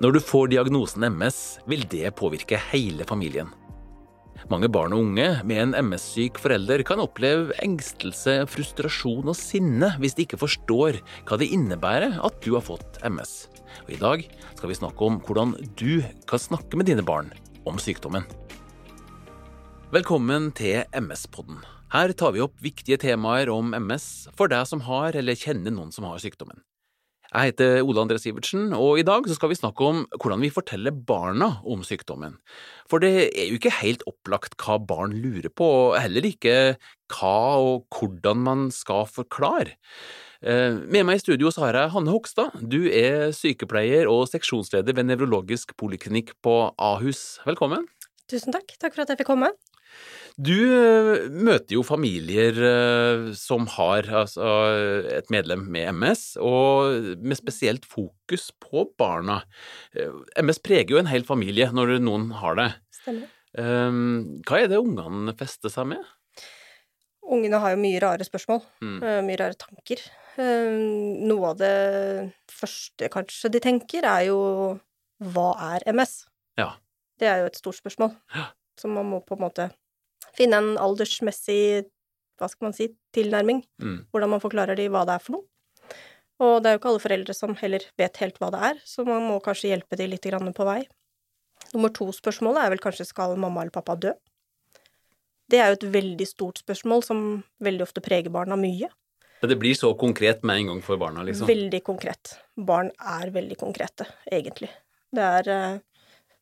Når du får diagnosen MS, vil det påvirke hele familien. Mange barn og unge med en MS-syk forelder kan oppleve engstelse, frustrasjon og sinne hvis de ikke forstår hva det innebærer at du har fått MS. Og I dag skal vi snakke om hvordan du kan snakke med dine barn om sykdommen. Velkommen til MS-podden. Her tar vi opp viktige temaer om MS for deg som har eller kjenner noen som har sykdommen. Jeg heter Ole André Sivertsen, og i dag skal vi snakke om hvordan vi forteller barna om sykdommen. For det er jo ikke helt opplagt hva barn lurer på, og heller ikke hva og hvordan man skal forklare. Eh, med meg i studio så har jeg Hanne Hogstad. Du er sykepleier og seksjonsleder ved nevrologisk poliklinikk på Ahus. Velkommen. Tusen takk. Takk for at jeg fikk komme. Du eh, møter jo familier eh, som har altså, et medlem med MS, og med spesielt fokus på barna. Eh, MS preger jo en hel familie når noen har det. Stemmer. Hva er det ungene fester seg med? Ungene har jo mye rare spørsmål, mm. mye rare tanker. Noe av det første kanskje de tenker, er jo hva er MS? Ja. Det er jo et stort spørsmål, ja. som man må på en måte finne en aldersmessig, hva skal man si, tilnærming. Mm. Hvordan man forklarer de hva det er for noe. Og det er jo ikke alle foreldre som heller vet helt hva det er, så man må kanskje hjelpe de litt på vei. Nummer to-spørsmålet er vel kanskje skal mamma eller pappa dø? Det er jo et veldig stort spørsmål som veldig ofte preger barna mye. Det blir så konkret med en gang for barna, liksom? Veldig konkret. Barn er veldig konkrete, egentlig. Det er eh,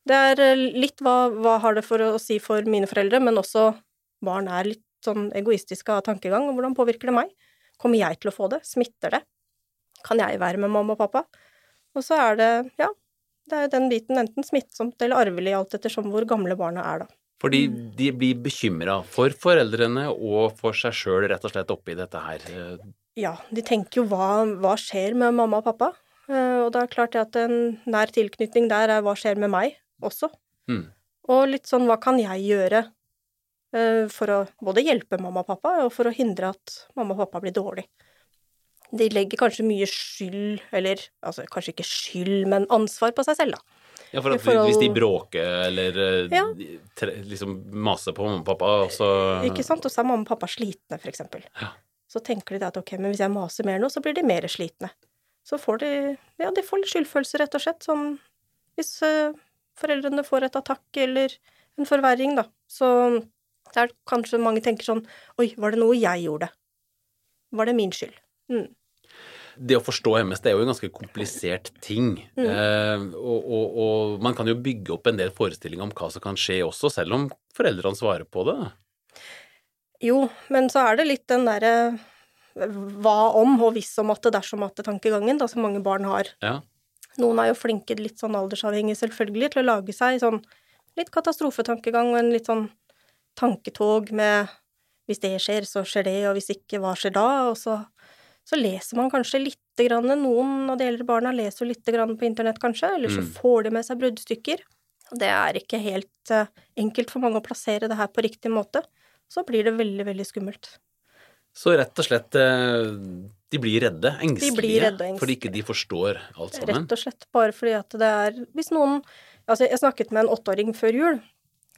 det er eh, litt hva, hva har det for å si for mine foreldre, men også barn er litt sånn egoistiske av tankegang, og hvordan påvirker det meg? Kommer jeg til å få det? Smitter det? Kan jeg være med mamma og pappa? Og så er det, ja, det er den biten enten smittsomt eller arvelig, alt ettersom hvor gamle barna er, da. Fordi de blir bekymra for foreldrene og for seg sjøl, rett og slett, oppi dette her? Ja, de tenker jo hva, hva skjer med mamma og pappa? Eh, og det er klart at en nær tilknytning der er hva skjer med meg? Også. Mm. Og litt sånn hva kan jeg gjøre uh, for å både hjelpe mamma og pappa, og for å hindre at mamma og pappa blir dårlig. De legger kanskje mye skyld, eller altså kanskje ikke skyld, men ansvar på seg selv, da. Ja, for at forhold... hvis de bråker eller uh, ja. liksom maser på mamma og pappa, så Ikke sant, og så er mamma og pappa slitne, for eksempel. Ja. Så tenker de at ok, men hvis jeg maser mer nå, så blir de mer slitne. Så får de Ja, de får litt skyldfølelse, rett og slett, sånn hvis uh, foreldrene får et attakk eller en forverring, da. Så det er kanskje mange tenker sånn Oi, var det noe jeg gjorde? Var det min skyld? Mm. Det å forstå MS det er jo en ganske komplisert ting. Mm. Eh, og, og, og, man kan jo bygge opp en del forestillinger om hva som kan skje også, selv om foreldrene svarer på det. Jo, men så er det litt den derre hva om og hvis om at det dersom at det-tankegangen, da, som mange barn har. Ja. Noen er jo flinke, litt sånn aldersavhengig selvfølgelig, til å lage seg sånn litt katastrofetankegang og en litt sånn tanketog med hvis det skjer, så skjer det, og hvis ikke, hva skjer da? Og så, så leser man kanskje lite grann, noen av de eldre barna leser jo lite grann på internett, kanskje, eller så mm. får de med seg bruddstykker. Og det er ikke helt uh, enkelt for mange å plassere det her på riktig måte. Så blir det veldig, veldig skummelt. Så rett og slett eh, de blir redde, engstelige, de blir redde, engstelige. fordi ikke de forstår alt sammen? Rett og slett bare fordi at det er Hvis noen Altså, jeg snakket med en åtteåring før jul,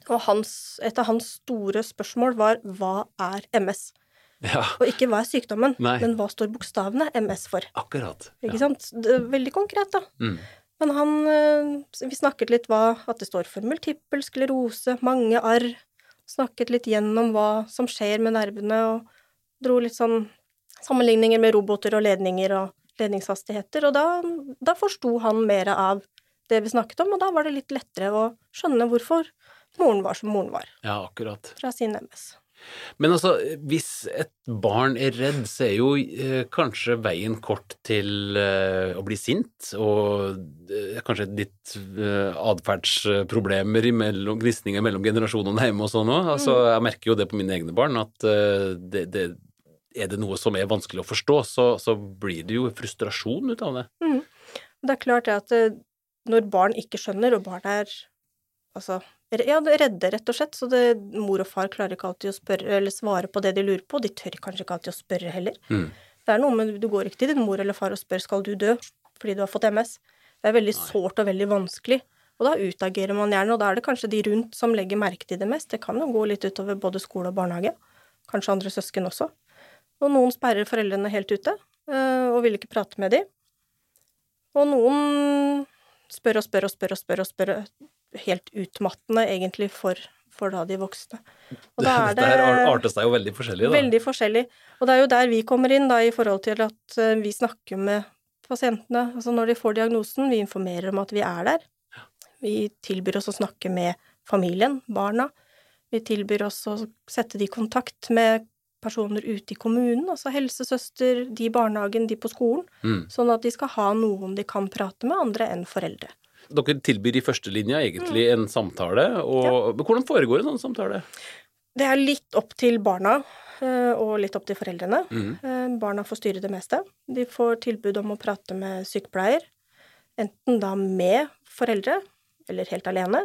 og hans, et av hans store spørsmål var hva er MS? Ja. Og ikke hva er sykdommen, Nei. men hva står bokstavene MS for? Akkurat. Ja. Ikke sant? Det veldig konkret, da. Mm. Men han eh, Vi snakket litt hva At det står for multippel sklerose, mange arr. Snakket litt gjennom hva som skjer med nervene, og dro litt sånn sammenligninger med roboter og ledninger og ledningshastigheter, og da, da forsto han mer av det vi snakket om, og da var det litt lettere å skjønne hvorfor moren var som moren var. Ja, akkurat. Fra sin MS. Men altså, hvis et barn er redd, så er jo eh, kanskje veien kort til eh, å bli sint, og eh, kanskje litt eh, atferdsproblemer imellom, gnisninger mellom generasjonene hjemme og sånn òg. Altså, mm. jeg merker jo det på mine egne barn, at eh, det, det, er det noe som er vanskelig å forstå, så, så blir det jo frustrasjon ut av det. Mm. Det er klart at eh, når barn ikke skjønner, og barn er altså ja, redde, rett og slett, så det, mor og far klarer ikke alltid å spørre eller svare på det de lurer på, de tør kanskje ikke alltid å spørre heller. Mm. Det er noe med Du går ikke til din mor eller far og spør skal du dø fordi du har fått MS. Det er veldig sårt og veldig vanskelig. Og da utagerer man gjerne, og da er det kanskje de rundt som legger merke til det mest. Det kan jo gå litt utover både skole og barnehage. Kanskje andre søsken også. Og noen sperrer foreldrene helt ute, eh, og vil ikke prate med dem. Og noen spør og spør og spør og spør og spør, helt utmattende egentlig for, for da de voksne. Og da er det Dette seg jo veldig forskjellig, da. Veldig forskjellig. Og det er jo der vi kommer inn, da, i forhold til at eh, vi snakker med pasientene. Altså når de får diagnosen, vi informerer om at vi er der. Vi tilbyr oss å snakke med familien, barna. Vi tilbyr oss å sette de i kontakt med personer ute i kommunen, altså helsesøster, de i barnehagen, de på skolen, mm. sånn at de skal ha noen de kan prate med andre enn foreldre. Dere tilbyr i førstelinja egentlig mm. en samtale, og ja. hvordan foregår en sånn samtale? Det er litt opp til barna eh, og litt opp til foreldrene. Mm. Eh, barna får styre det meste. De får tilbud om å prate med sykepleier, enten da med foreldre eller helt alene.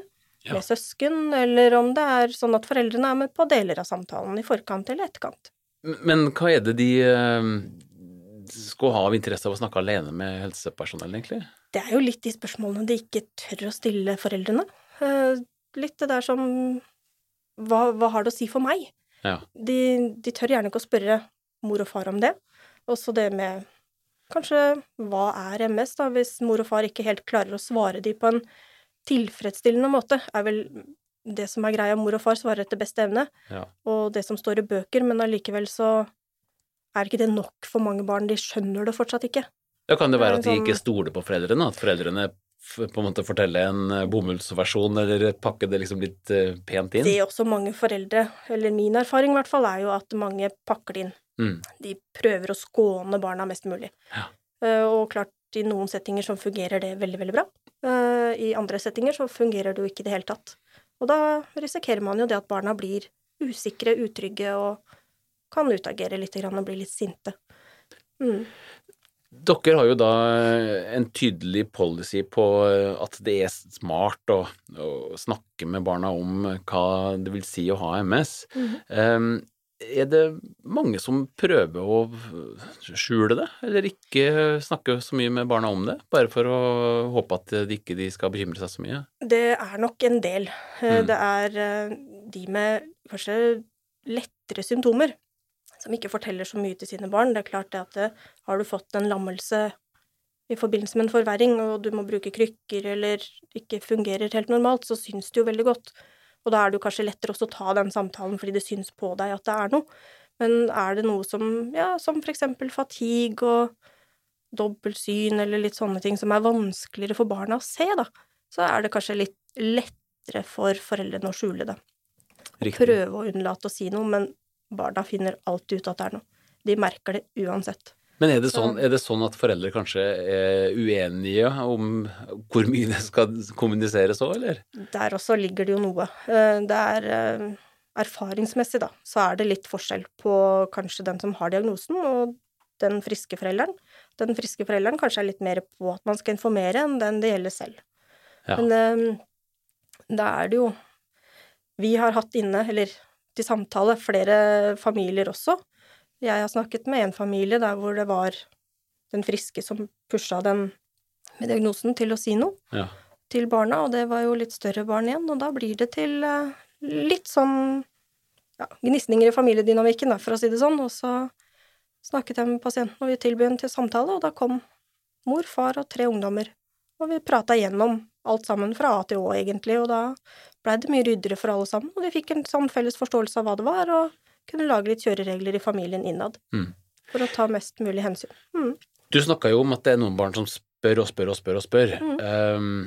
Med søsken, eller om det er sånn at foreldrene er med på deler av samtalen i forkant eller etterkant. Men hva er det de uh, skal ha av interesse av å snakke alene med helsepersonell, egentlig? Det er jo litt de spørsmålene de ikke tør å stille foreldrene. Uh, litt det der som hva, hva, har det å si for meg? Ja. De, de, tør gjerne ikke å spørre mor og far om det. Også det med kanskje hva er MS, da, hvis mor og far ikke helt klarer å svare de på en tilfredsstillende måte, er vel det som er greia. Mor og far svarer etter beste evne, ja. og det som står i bøker, men allikevel så er ikke det nok for mange barn. De skjønner det fortsatt ikke. Ja, Kan det være at de ikke stoler på foreldrene? At foreldrene på en måte forteller en eh, bomullsversjon, eller pakke det liksom litt uh, pent inn? Det er også mange foreldre, eller min erfaring i hvert fall, er jo at mange pakker det inn. Mm. De prøver å skåne barna mest mulig. Ja. Uh, og klart, i noen settinger så fungerer det veldig, veldig bra. Uh, I andre settinger så fungerer det jo ikke i det hele tatt. Og da risikerer man jo det at barna blir usikre, utrygge og kan utagere litt og bli litt sinte. Mm. Dere har jo da en tydelig policy på at det er smart å, å snakke med barna om hva det vil si å ha MS. Mm. Um, er det mange som prøver å skjule det, eller ikke snakke så mye med barna om det, bare for å håpe at de ikke skal bekymre seg så mye? Det er nok en del. Eh, mm. Det er eh, de med kanskje lettere symptomer som ikke forteller så mye til sine barn. Det er klart det at det, har du fått en lammelse i forbindelse med en forverring, og du må bruke krykker eller ikke fungerer helt normalt, så syns det jo veldig godt. Og da er det jo kanskje lettere også å ta den samtalen fordi det syns på deg at det er noe. Men er det noe som, ja, som for eksempel fatigue og dobbeltsyn eller litt sånne ting som er vanskeligere for barna å se, da, så er det kanskje litt lettere for foreldrene å skjule det. Riktig. Prøve å unnlate å si noe, men barna finner alltid ut at det er noe. De merker det uansett. Men er det, sånn, er det, sånn, at foreldre kanskje er uenige om hvor mye det skal kommuniseres òg, eller? Der også ligger det jo noe. Eh, det er eh, erfaringsmessig, da, så er det litt forskjell på kanskje den som har diagnosen, og den friske forelderen. Den friske forelderen kanskje er litt mer på at man skal informere, enn den det gjelder selv. Ja. Men eh, da er det jo Vi har hatt inne, eller til samtale, flere familier også jeg har snakket med en familie der hvor det var den friske som pusha den med diagnosen til å si noe ja. til barna, og det var jo litt større barn igjen, og da blir det til uh, litt sånn ja, gnisninger i familiedynamikken, da, for å si det sånn, og så snakket jeg med pasienten, og vi tilbød en til samtale, og da kom mor, far og tre ungdommer, og vi prata igjennom alt sammen fra A til Å, egentlig, og da blei det mye ryddigere for alle sammen, og de fikk en sånn felles forståelse av hva det var, og kunne lage litt kjøreregler i familien innad. Mm. For å ta mest mulig hensyn. Mm. Du snakka jo om at det er noen barn som spør og spør og spør og spør. Mm. Um,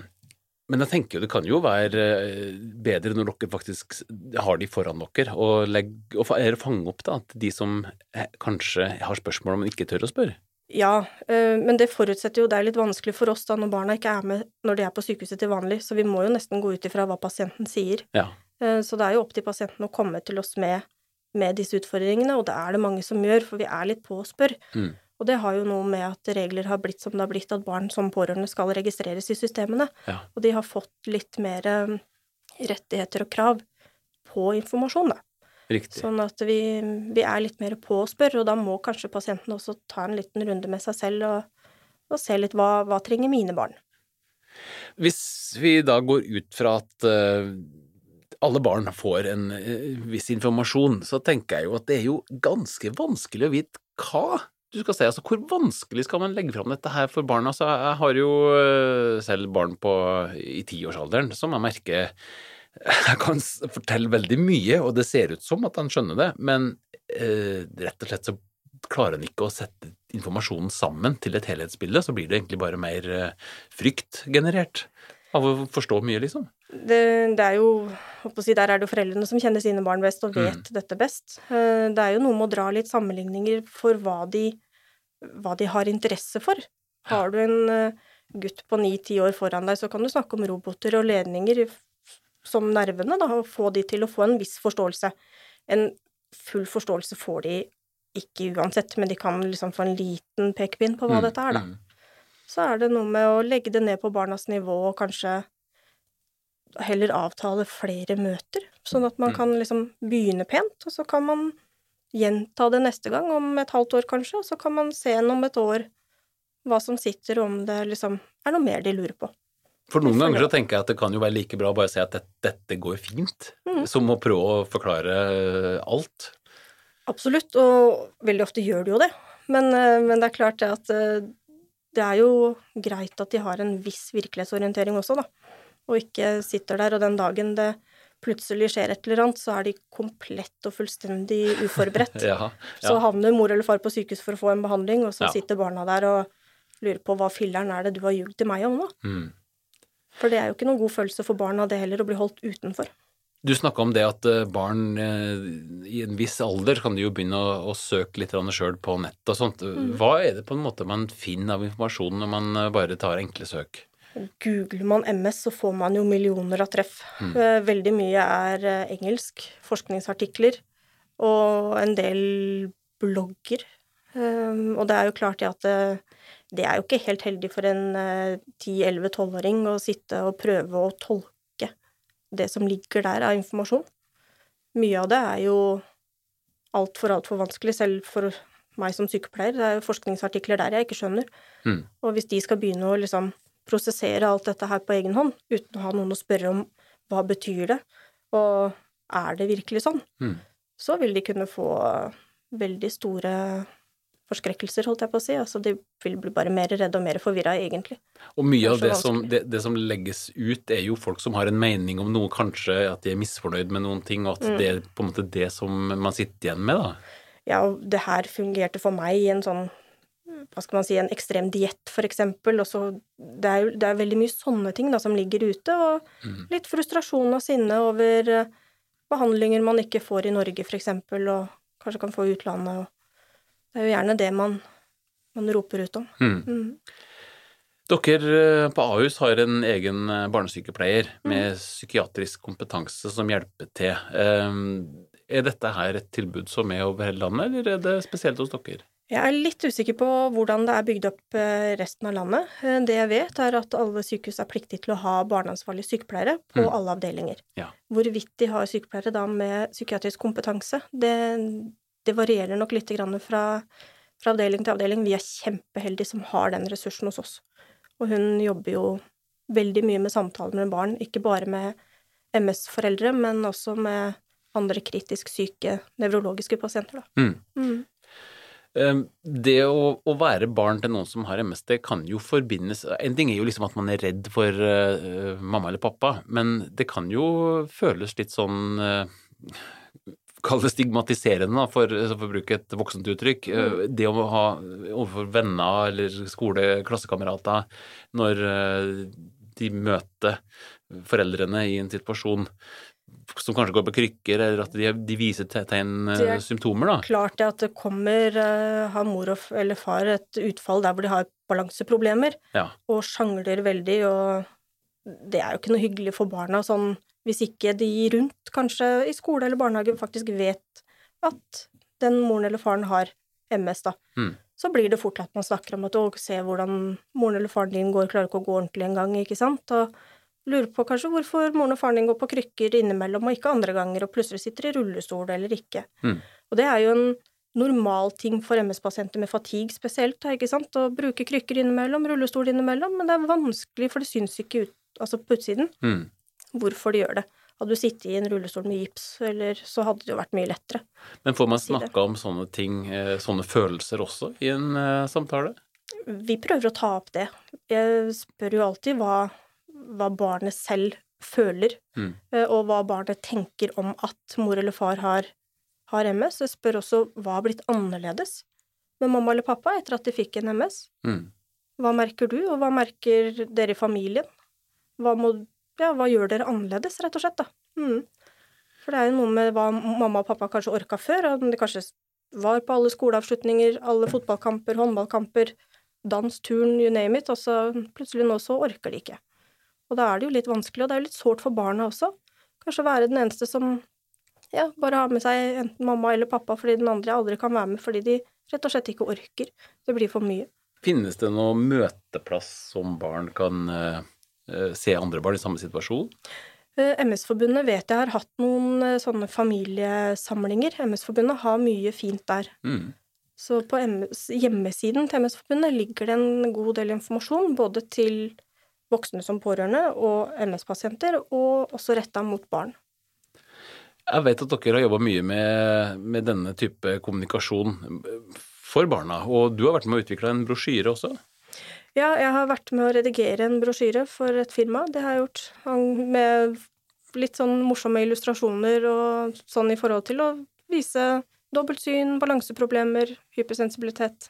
men jeg tenker jo det kan jo være eh, bedre når dere faktisk har de foran dere, og, legge, og fange opp da, de som eh, kanskje har spørsmål, men ikke tør å spørre. Ja, eh, men det forutsetter jo det er litt vanskelig for oss da når barna ikke er med når de er på sykehuset til vanlig, så vi må jo nesten gå ut ifra hva pasienten sier. Ja. Så det er jo opp til pasienten å komme til oss med med disse utfordringene, og det er det mange som gjør, for vi er litt på og spør. Mm. Og det har jo noe med at regler har blitt som det har blitt, at barn som pårørende skal registreres i systemene. Ja. Og de har fått litt mer um, rettigheter og krav på informasjon, da. Riktig. Sånn at vi, vi, er litt mer på og spør, og da må kanskje pasienten også ta en liten runde med seg selv og, og se litt hva, hva trenger mine barn. Hvis vi da går ut fra at uh, alle barn får en uh, viss informasjon, så tenker jeg jo at det er jo ganske vanskelig å vite hva du skal si. Altså, hvor vanskelig skal man legge fram dette her for barna? Altså, jeg har jo uh, selv barn på, i tiårsalderen som jeg merker jeg kan fortelle veldig mye, og det ser ut som at han skjønner det, men rett og slett så klarer han ikke å sette informasjonen sammen til et helhetsbilde, så blir det egentlig bare mer eh, frykt generert av å forstå mye, liksom. Det, det er jo si, Der er det jo foreldrene som kjenner sine barn best og vet mm. dette best. Eh, det er jo noe med å dra litt sammenligninger for hva de, hva de har interesse for. Har du en eh, gutt på ni-ti år foran deg, så kan du snakke om roboter og ledninger som nervene, da, og få de til å få en viss forståelse. En full forståelse får de ikke uansett, men de kan liksom få en liten pekepinn på hva mm, dette er, da. Så er det noe med å legge det ned på barnas nivå og kanskje heller avtale flere møter, sånn at man mm. kan liksom begynne pent, og så kan man gjenta det neste gang, om et halvt år kanskje, og så kan man se om et år hva som sitter, og om det liksom er noe mer de lurer på. For noen ganger så tenker jeg at det kan jo være like bra å bare si at dette, dette går fint, mm. som å prøve å forklare alt. Absolutt, og veldig ofte gjør det jo det. Men, eh, men, det er klart det at eh, det er jo greit at de har en viss virkelighetsorientering også, da. Og ikke sitter der, og den dagen det plutselig skjer et eller annet, så er de komplett og fullstendig uforberedt. ja, ja. Så havner mor eller far på sykehus for å få en behandling, og så ja. sitter barna der og lurer på hva filleren er det du har ljugd til meg om nå? Mm. For det er jo ikke noen god følelse for barna det heller, å bli holdt utenfor. Du snakka om det at eh, barn eh, i en viss alder kan de jo begynne å, å søke litt sjøl på nett og sånt. Mm. Hva er det på en måte man finner av informasjon når man eh, bare tar enkle søk? Googler man MS, så får man jo millioner av treff. Mm. Veldig mye er engelsk, forskningsartikler og en del blogger. Ehm, og det er jo klart at det, det er jo ikke helt heldig for en 10-11-12-åring å sitte og prøve å tolke det som ligger der av informasjon. Mye av det er jo altfor, altfor vanskelig, selv for meg som sykepleier. Det er jo forskningsartikler der jeg ikke skjønner. Mm. Og hvis de skal begynne å liksom prosessere alt dette her på egen hånd, uten å ha noen å spørre om hva betyr det, og er det virkelig sånn, mm. så vil de kunne få veldig store forskrekkelser, holdt jeg på å si. Altså, de vil bli bare mer redde og mer forvirra, egentlig. Og mye av det som, det, det som, legges ut, er jo folk som har en mening om noe, kanskje at de er misfornøyd med noen ting, og at mm. det er på en måte det som man sitter igjen med, da. Ja, og det her fungerte for meg i en sånn hva skal man si, en ekstrem diett, for eksempel. Og så det er jo det er veldig mye sånne ting da, som ligger ute, og mm. litt frustrasjon og sinne over eh, behandlinger man ikke får i Norge, for eksempel, og kanskje kan få i utlandet. og det er jo gjerne det man, man roper ut om. Mm. Mm. Dere eh, på Ahus har en egen eh, barnesykepleier med mm. psykiatrisk kompetanse som hjelper til. Eh, er dette her et tilbud som er over hele landet, eller er det spesielt hos dere? Jeg er litt usikker på hvordan det er bygd opp resten av landet. Det jeg vet, er at alle sykehus er pliktige til å ha barneansvarlige sykepleiere på mm. alle avdelinger. Ja. Hvorvidt de har sykepleiere da med psykiatrisk kompetanse, det, det varierer nok litt fra, fra, avdeling til avdeling. Vi er kjempeheldige som har den ressursen hos oss. Og hun jobber jo veldig mye med samtaler med barn, ikke bare med MS-foreldre, men også med andre kritisk syke nevrologiske pasienter. Mm. Mm. Det å, å, være barn til noen som har MS, det kan jo forbindes En ting er jo liksom at man er redd for uh, mamma eller pappa, men det kan jo føles litt sånn uh, kall det stigmatiserende, da, for, for, å bruke et voksent uttrykk. Mm. Eh, det å ha overfor venner eller skole, klassekamerater, når eh, de møter foreldrene i en situasjon som kanskje går på krykker, eller at de, de viser tegn, eh, symptomer, da. Klart det at det kommer, har mor eller far et utfall der hvor de har balanseproblemer, ja. og sjangler veldig, og det er jo ikke noe hyggelig for barna sånn hvis ikke de rundt, kanskje i skole eller barnehage, faktisk vet at den moren eller faren har MS, da. Mm. Så blir det fort at man snakker om at å, se hvordan moren eller faren din går, klarer ikke å gå ordentlig en gang, ikke sant, og lurer på kanskje hvorfor moren og faren din går på krykker innimellom og ikke andre ganger, og plutselig sitter i rullestol eller ikke. Mm. Og det er jo en normal ting for MS-pasienter med fatigue spesielt, ikke sant, å bruke krykker innimellom, rullestol innimellom, men det er vanskelig, for det syns ikke ut, altså på utsiden, mm. Hvorfor de gjør det. Hadde du sittet i en rullestol med gips, eller så hadde det jo vært mye lettere. Men får man snakka om sånne ting, eh, sånne følelser også, i en uh, samtale? Vi prøver å ta opp det. Jeg spør jo alltid hva, hva barnet selv føler, mm. Eh, og hva barnet tenker om at mor eller far har har MS. Jeg spør også hva har blitt annerledes med mamma eller pappa etter at de fikk en MS. Mm. Hva merker du, og hva merker dere i familien? Hva, må, ja, hva gjør dere annerledes, rett og slett, da? Mm. For det er jo noe med hva mamma og pappa kanskje orka før, og de kanskje var på alle skoleavslutninger, alle fotballkamper, håndballkamper, dans, turn, you name it, og så plutselig nå så orker de ikke. Og da er det jo litt vanskelig, og det er jo litt sårt for barna også. Kanskje være den eneste som ja, bare har med seg enten mamma eller pappa fordi den andre aldri kan være med fordi de rett og slett ikke orker. Det blir for mye. Finnes det noen møteplass som barn kan uh, se andre barn i samme situasjon? Uh, MS-forbundet vet jeg har hatt noen uh, sånne familiesamlinger. MS-forbundet har mye fint der. Mm. Så på MS, hjemmesiden til MS-forbundet ligger det en god del informasjon både til voksne som pårørende og MS-pasienter, og også retta mot barn. Jeg vet at dere har jobba mye med, med, denne type kommunikasjon for barna, og du har vært med å utvikle en brosjyre også? Ja, jeg har vært med å redigere en brosjyre for et firma. Det har jeg gjort med litt sånn morsomme illustrasjoner og sånn i forhold til å vise dobbeltsyn, balanseproblemer, hypersensibilitet.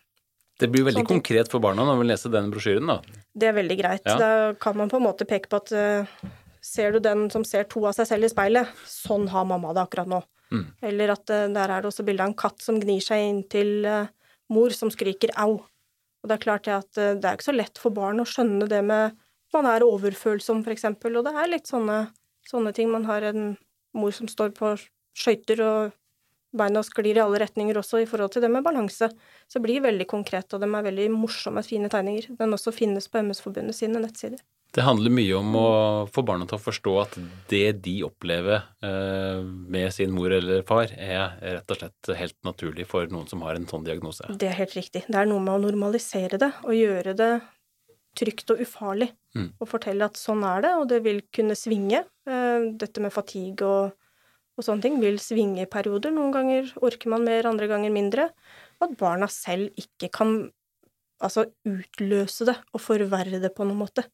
Det blir veldig sånn konkret for barna når vi leser den brosjyren, da. Det er veldig greit. Ja. Da kan man på en måte peke på at uh, Ser du den som ser to av seg selv i speilet? Sånn har mamma det akkurat nå. Mm. Eller at uh, der er det også bilde av en katt som gnir seg inntil uh, mor som skriker au. Og det er klart at uh, det er ikke så lett for barn å skjønne det med at man er overfølsom, eksempel, og det er litt sånne, sånne ting. Man har en mor som står på skøyter og beina sklir i alle retninger også i forhold til det med balanse. Så det blir veldig konkret, og de er veldig morsomme, fine tegninger. Den også finnes på MS-forbundet sine nettsider. Det handler mye om å få barna til å forstå at det de opplever eh, med sin mor eller far, er rett og slett helt naturlig for noen som har en sånn diagnose. Det er helt riktig. Det er noe med å normalisere det og gjøre det trygt og ufarlig. Mm. Og fortelle at sånn er det, og det vil kunne svinge. Eh, dette med fatigue og, og sånne ting vil svinge i perioder. Noen ganger orker man mer, andre ganger mindre. At barna selv ikke kan altså utløse det og forverre det på noen måte.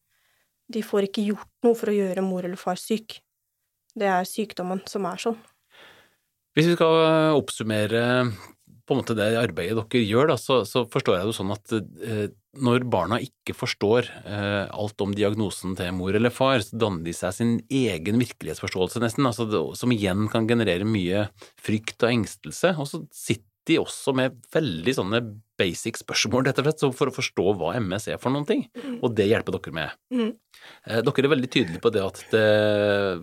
De får ikke gjort noe for å gjøre mor eller far syk. Det er sykdommen som er sånn. Hvis vi skal oppsummere på en måte det arbeidet dere gjør, da, så, så, forstår jeg det sånn at eh, når barna ikke forstår eh, alt om diagnosen til mor eller far, så danner de seg sin egen virkelighetsforståelse, nesten, altså, som igjen kan generere mye frykt og engstelse. Og så sitter de også med veldig sånne basic spørsmål, slett, for å forstå hva MS er for noen ting. Mm. Og det hjelper dere med. Mm. Eh, dere er veldig tydelige på det at det,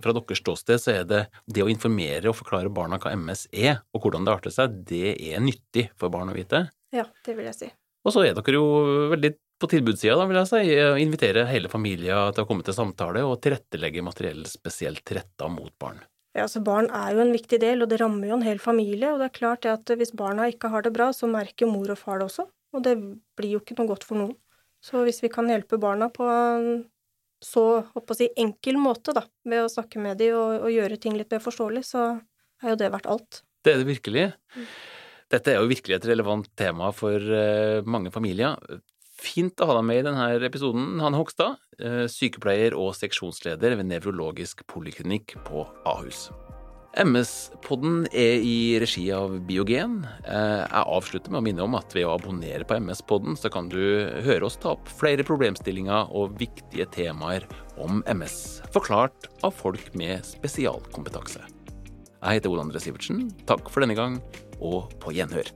fra deres ståsted så er det det å informere og forklare barna hva MS er, og hvordan det arter seg, det er nyttig for barn å vite. Ja, det vil jeg si. Og så er dere jo veldig på tilbudssida, da, vil jeg si. Invitere hele familien til å komme til samtale og tilrettelegge materiell spesielt retta mot barn. Ja, så Barn er jo en viktig del, og det rammer jo en hel familie. og det er klart at Hvis barna ikke har det bra, så merker mor og far det også. Og det blir jo ikke noe godt for noen. Så hvis vi kan hjelpe barna på en så å si, enkel måte, da, ved å snakke med dem og, og, gjøre ting litt mer forståelig, så er jo det verdt alt. Det er det virkelig. Mm. Dette er jo virkelig et relevant tema for uh, mange familier. Fint å ha deg med i denne episoden, Hanne Hogstad, eh, sykepleier og seksjonsleder ved nevrologisk poliklinikk på Ahus. MS-podden er i regi av Biogen. Eh, jeg avslutter med å minne om at ved å abonnere på MS-podden, så kan du høre oss ta opp flere problemstillinger og viktige temaer om MS, forklart av folk med spesialkompetanse. Jeg heter Ole André Sivertsen. Takk for denne gang, og på gjenhør.